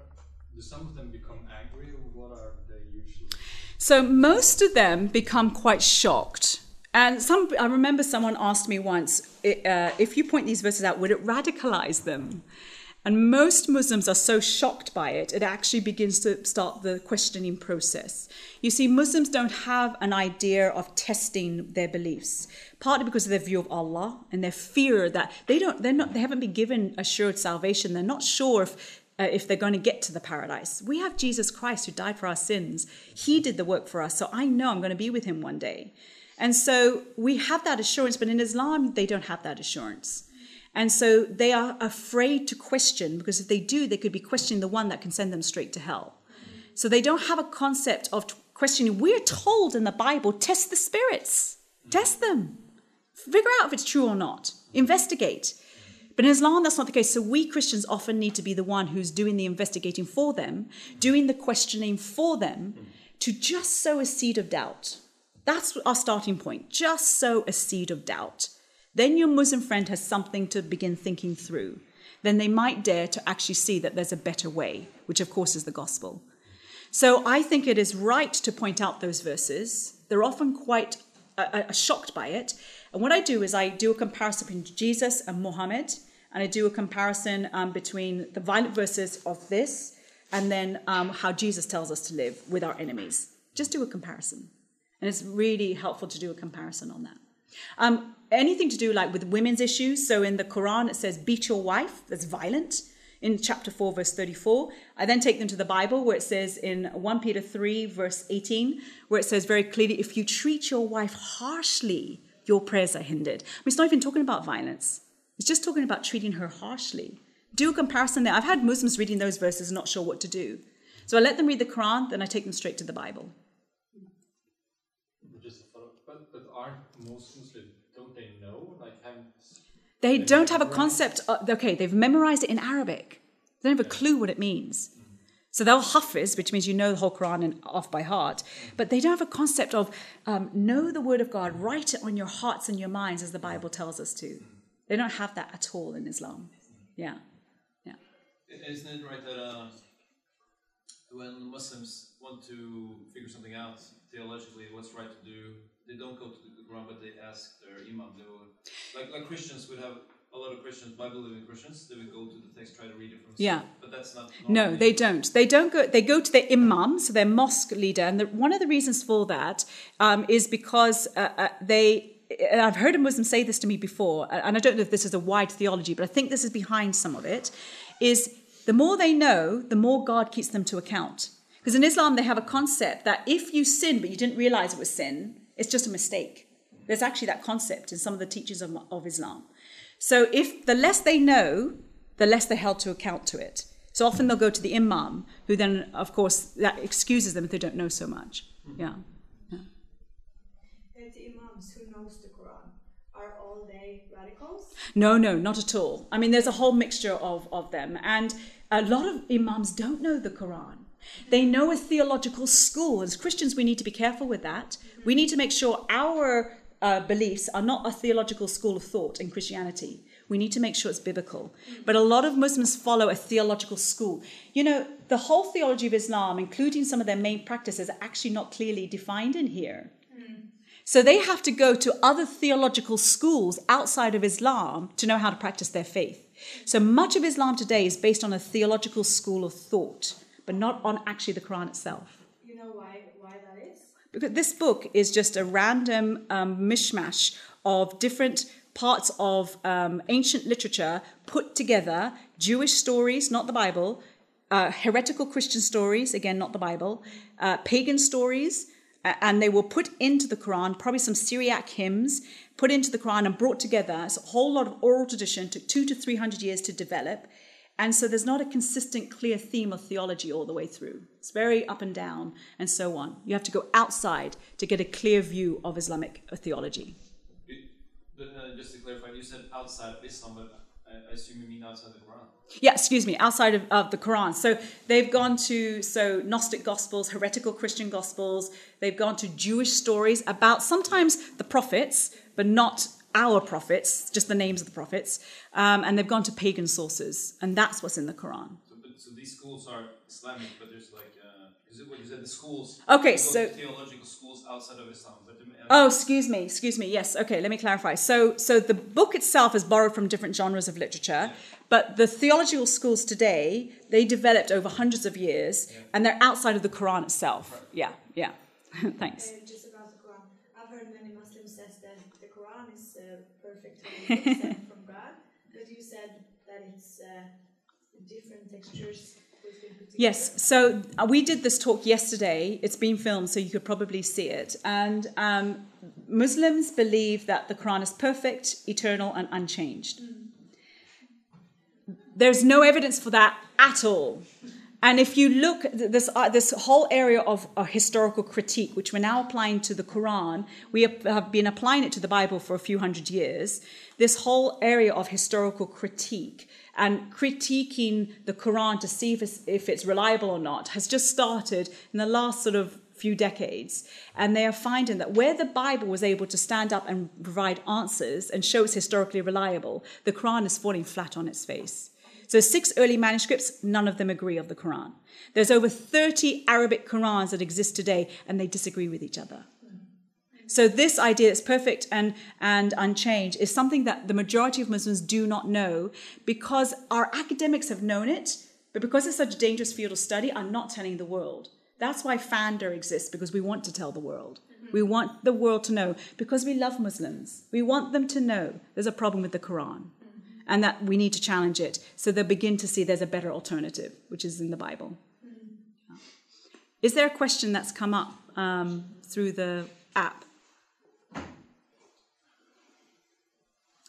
do some of them become angry, or what are they usually? So most of them become quite shocked. And some, I remember someone asked me once, uh, if you point these verses out, would it radicalize them? And most Muslims are so shocked by it, it actually begins to start the questioning process. You see, Muslims don't have an idea of testing their beliefs, partly because of their view of Allah and their fear that they don't, they're not, they haven't been given assured salvation. They're not sure if uh, if they're going to get to the paradise. We have Jesus Christ who died for our sins. He did the work for us, so I know I'm going to be with him one day. And so we have that assurance, but in Islam, they don't have that assurance. And so they are afraid to question because if they do, they could be questioning the one that can send them straight to hell. So they don't have a concept of questioning. We're told in the Bible test the spirits, test them, figure out if it's true or not, investigate. But in Islam, that's not the case. So we Christians often need to be the one who's doing the investigating for them, doing the questioning for them, to just sow a seed of doubt. That's our starting point. Just sow a seed of doubt. Then your Muslim friend has something to begin thinking through. Then they might dare to actually see that there's a better way, which of course is the gospel. So I think it is right to point out those verses. They're often quite uh, uh, shocked by it. And what I do is I do a comparison between Jesus and Muhammad and I do a comparison um, between the violent verses of this and then um, how Jesus tells us to live with our enemies. Just do a comparison. And it's really helpful to do a comparison on that. Um, anything to do like with women's issues. So in the Quran, it says, beat your wife. That's violent. In chapter 4, verse 34. I then take them to the Bible where it says in 1 Peter 3, verse 18, where it says very clearly, if you treat your wife harshly, your prayers are hindered. I mean, it's not even talking about violence. It's just talking about treating her harshly. Do a comparison there. I've had Muslims reading those verses not sure what to do. So I let them read the Quran, then I take them straight to the Bible. Just a follow but, but aren't most Muslims, don't they know? Like, haven't They don't have a concept. Of, okay, they've memorized it in Arabic. They don't have a clue what it means. So they'll hafiz, which means you know the whole Quran and off by heart, but they don't have a concept of um, know the word of God, write it on your hearts and your minds as the Bible tells us to. They don't have that at all in Islam. Yeah. Yeah. Isn't it right that uh, when Muslims want to figure something out theologically, what's right to do, they don't go to the Quran, but they ask their imam. They will, like, like Christians would have a lot of Christians, Bible-believing Christians, they would go to the text, try to read it from. Yeah. But that's not. No, they don't. They don't go. They go to their imam, so their mosque leader, and the, one of the reasons for that um, is because uh, uh, they. And I've heard a Muslim say this to me before, and I don't know if this is a wide theology, but I think this is behind some of it. Is the more they know, the more God keeps them to account. Because in Islam, they have a concept that if you sin but you didn't realize it was sin, it's just a mistake. There's actually that concept in some of the teachings of, of Islam. So if the less they know, the less they're held to account to it. So often they'll go to the imam, who then, of course, that excuses them if they don't know so much. Mm-hmm. Yeah. And the imams who knows the Quran are all they radicals? No, no, not at all. I mean, there's a whole mixture of, of them. And a lot of imams don't know the Quran. They know a theological school. As Christians, we need to be careful with that. We need to make sure our uh, beliefs are not a theological school of thought in Christianity. We need to make sure it's biblical. But a lot of Muslims follow a theological school. You know, the whole theology of Islam, including some of their main practices, are actually not clearly defined in here. So they have to go to other theological schools outside of Islam to know how to practice their faith. So much of Islam today is based on a theological school of thought, but not on actually the Quran itself. You know why why that is? Because this book is just a random um, mishmash of different parts of um, ancient literature put together Jewish stories, not the Bible, uh, heretical Christian stories, again, not the Bible, uh, pagan stories, uh, and they were put into the Quran, probably some Syriac hymns, put into the Quran and brought together. It's a whole lot of oral tradition, took two to three hundred years to develop. And so there's not a consistent, clear theme of theology all the way through. It's very up and down and so on. You have to go outside to get a clear view of Islamic theology. But, uh, just to clarify, you said outside of Islam, but I, I assume you mean outside the Quran. Yeah, excuse me, outside of, of the Quran. So they've gone to so Gnostic Gospels, heretical Christian Gospels. They've gone to Jewish stories about sometimes the prophets, but not our prophets, just the names of the prophets. Um, and they've gone to pagan sources, and that's what's in the Quran. So, but, so these schools are Islamic, but there's like—is it what you said, the schools. Okay, so- theological schools outside of Islam. But the, Oh, excuse me, excuse me. Yes, okay, let me clarify. So, so the book itself is borrowed from different genres of literature, but the theological schools today they developed over hundreds of years, and they're outside of the Quran itself. Yeah, yeah. Thanks. Uh, just about the Quran. I've heard many Muslims says that the Quran is uh, perfectly sent from God, but you said that it's uh, different textures. which been put together. Yes, so uh, we did this talk yesterday. It's been filmed, so you could probably see it. And um, Muslims believe that the Quran is perfect, eternal, and unchanged. There's no evidence for that at all. And if you look at this uh, this whole area of uh, historical critique, which we're now applying to the Quran, we have- been applying it to the Bible for a few hundred years. This whole area of historical critique and critiquing the Quran to see if it's, if it's reliable or not has just started in the last sort of few decades. And they are finding that where the Bible was able to stand up and provide answers and show it's historically reliable, the Quran is falling flat on its face. So, six early manuscripts, none of them agree of the Quran. There's over 30 Arabic Qurans that exist today, and they disagree with each other. So, this idea that's perfect and, and unchanged is something that the majority of Muslims do not know because our academics have known it, but because it's such a dangerous field of study, are not telling the world. That's why Pfander exists, because we want to tell the world. Mm-hmm. We want the world to know because we love Muslims. We want them to know there's a problem with the Quran and that we need to challenge it so they'll begin to see there's a better alternative, which is in the Bible. Is there a question that's come up um, through the app?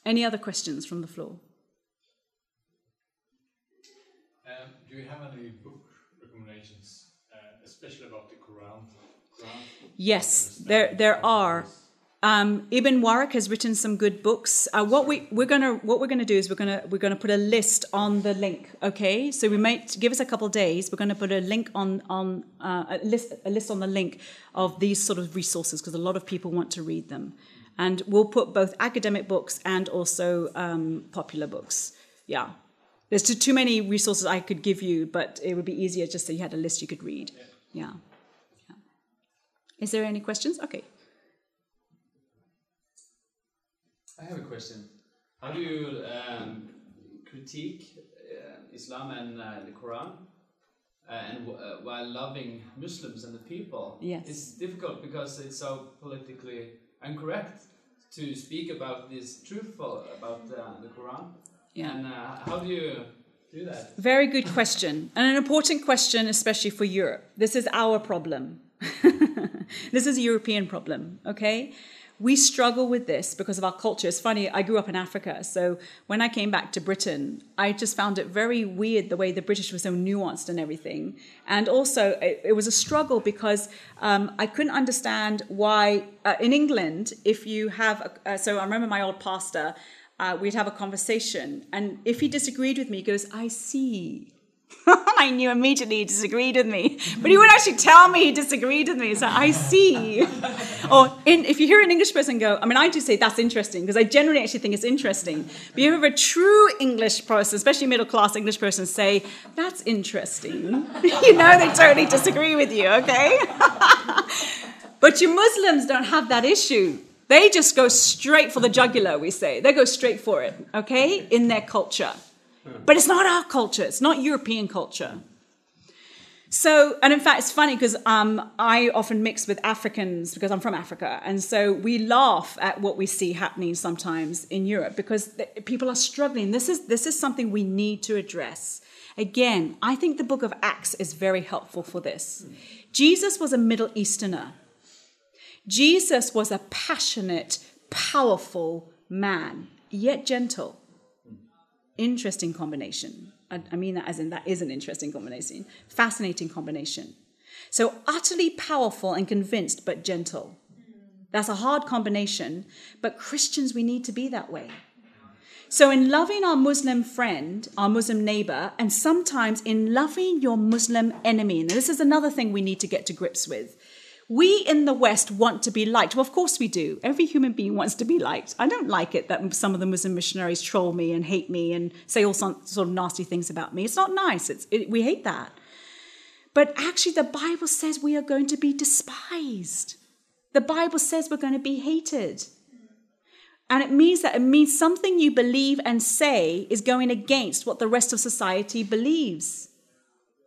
Any other questions from the floor? Um, do you have any book recommendations, uh, especially about the Quran? Quran? Yes, there there are. Um, Ibn Warraq has written some good books. Uh, what we we're gonna what we're gonna do is we're gonna we're gonna put a list on the link. Okay, so we might give us a couple of days. We're gonna put a link on on uh, a list a list on the link of these sort of resources because a lot of people want to read them, and we'll put both academic books and also um, popular books. Yeah, there's too, too many resources I could give you, but it would be easier just so you had a list you could read. Yeah. yeah. Is there any questions? Okay. I have a question. How do you um, critique uh, Islam and uh, the Quran, uh, and w- uh, while loving Muslims and the people? Yes. It's difficult because it's so politically incorrect to speak about this truthful about uh, the Quran. Yeah. And uh, how do you do that? Very good question, and an important question, especially for Europe. This is our problem. this is a European problem, okay? We struggle with this because of our culture. It's funny, I grew up in Africa, so when I came back to Britain, I just found it very weird the way the British were so nuanced and everything. And also, it, it was a struggle because um, I couldn't understand why, uh, in England, if you have, a, uh, so I remember my old pastor, uh, we'd have a conversation, and if he disagreed with me, he goes, I see. I knew immediately he disagreed with me, but he wouldn't actually tell me he disagreed with me. So I see. or in, if you hear an English person go, I mean, I do say that's interesting because I generally actually think it's interesting. But you have a true English person, especially middle class English person, say that's interesting. you know, they totally disagree with you. Okay. but you Muslims don't have that issue. They just go straight for the jugular, we say. They go straight for it, okay, in their culture. But it's not our culture, it's not European culture. So, and in fact, it's funny because um, I often mix with Africans because I'm from Africa. And so we laugh at what we see happening sometimes in Europe because people are struggling. This is, this is something we need to address. Again, I think the book of Acts is very helpful for this. Jesus was a Middle Easterner, Jesus was a passionate, powerful man, yet gentle. Interesting combination. I, I mean that as in that is an interesting combination. Fascinating combination. So utterly powerful and convinced, but gentle. That's a hard combination, but Christians, we need to be that way. So, in loving our Muslim friend, our Muslim neighbor, and sometimes in loving your Muslim enemy, and this is another thing we need to get to grips with. We in the West want to be liked. Well, of course we do. Every human being wants to be liked. I don't like it that some of the Muslim missionaries troll me and hate me and say all sort of nasty things about me. It's not nice. It's, it, we hate that. But actually, the Bible says we are going to be despised. The Bible says we're going to be hated. And it means that it means something you believe and say is going against what the rest of society believes.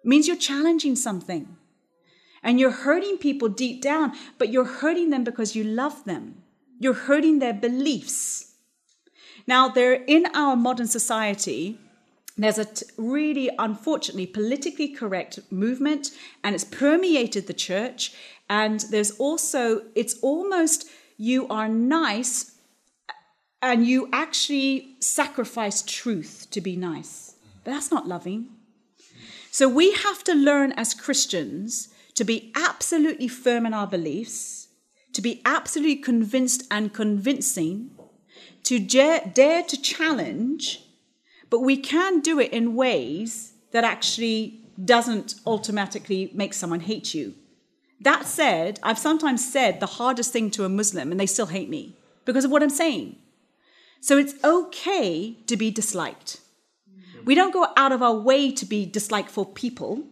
It means you're challenging something. And you're hurting people deep down, but you're hurting them because you love them. You're hurting their beliefs. Now, there in our modern society, there's a t- really, unfortunately, politically correct movement, and it's permeated the church. And there's also, it's almost you are nice and you actually sacrifice truth to be nice. But that's not loving. So we have to learn as Christians to be absolutely firm in our beliefs, to be absolutely convinced and convincing, to dare, to challenge, but we can do it in ways that actually doesn't automatically make someone hate you. That said, I've sometimes said the hardest thing to a Muslim and they still hate me because of what I'm saying. So it's okay to be disliked. We don't go out of our way to be dislikeful people,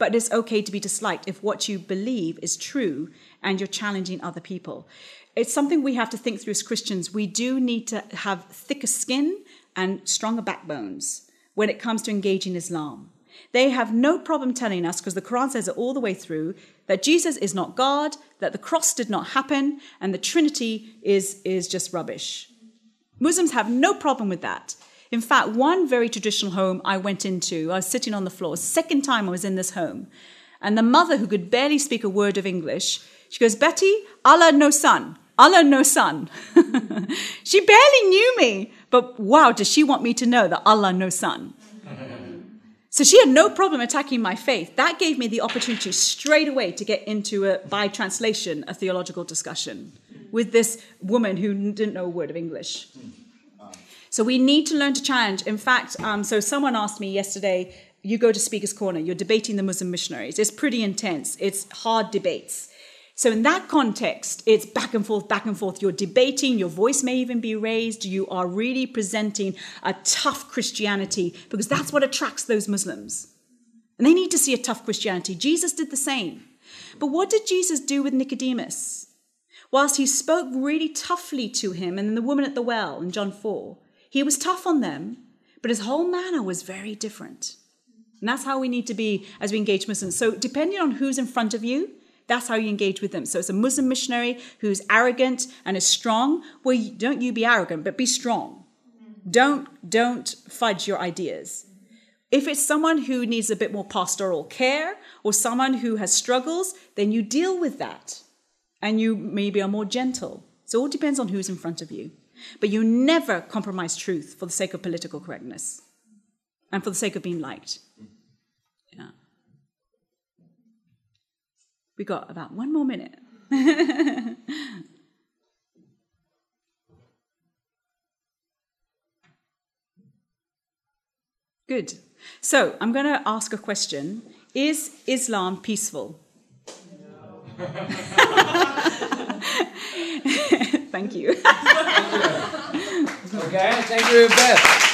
but it's okay to be disliked if what you believe is true and you're challenging other people. It's something we have to think through as Christians. We do need to have thicker skin and stronger backbones when it comes to engaging Islam. They have no problem telling us, because the Quran says it all the way through, that Jesus is not God, that the cross did not happen, and the Trinity is, is just rubbish. Muslims have no problem with that. In fact, one very traditional home I went into, I was sitting on the floor, second time I was in this home, and the mother, who could barely speak a word of English, she goes, Betty, Allah no son. Allah no son. she barely knew me, but wow, does she want me to know that Allah no son? So she had no problem attacking my faith. That gave me the opportunity straight away to get into a, by translation, a theological discussion with this woman who didn't know a word of English. So we need to learn to challenge. In fact, um, so someone asked me yesterday, you go to Speaker's Corner, you're debating the Muslim missionaries. It's pretty intense, it's hard debates. So, in that context, it's back and forth, back and forth. You're debating, your voice may even be raised. You are really presenting a tough Christianity because that's what attracts those Muslims. And they need to see a tough Christianity. Jesus did the same. But what did Jesus do with Nicodemus? Whilst he spoke really toughly to him and the woman at the well in John 4, he was tough on them, but his whole manner was very different. And that's how we need to be as we engage Muslims. So, depending on who's in front of you, that's how you engage with them. So, it's a Muslim missionary who's arrogant and is strong. Well, don't you be arrogant, but be strong. Don't don't fudge your ideas. If it's someone who needs a bit more pastoral care or someone who has struggles, then you deal with that and you maybe are more gentle. So it all depends on who's in front of you. But you never compromise truth for the sake of political correctness and for the sake of being liked. Yeah. We got about one more minute. Good. So I'm going to ask a question Is Islam peaceful? Thank you. Okay, thank you, Beth.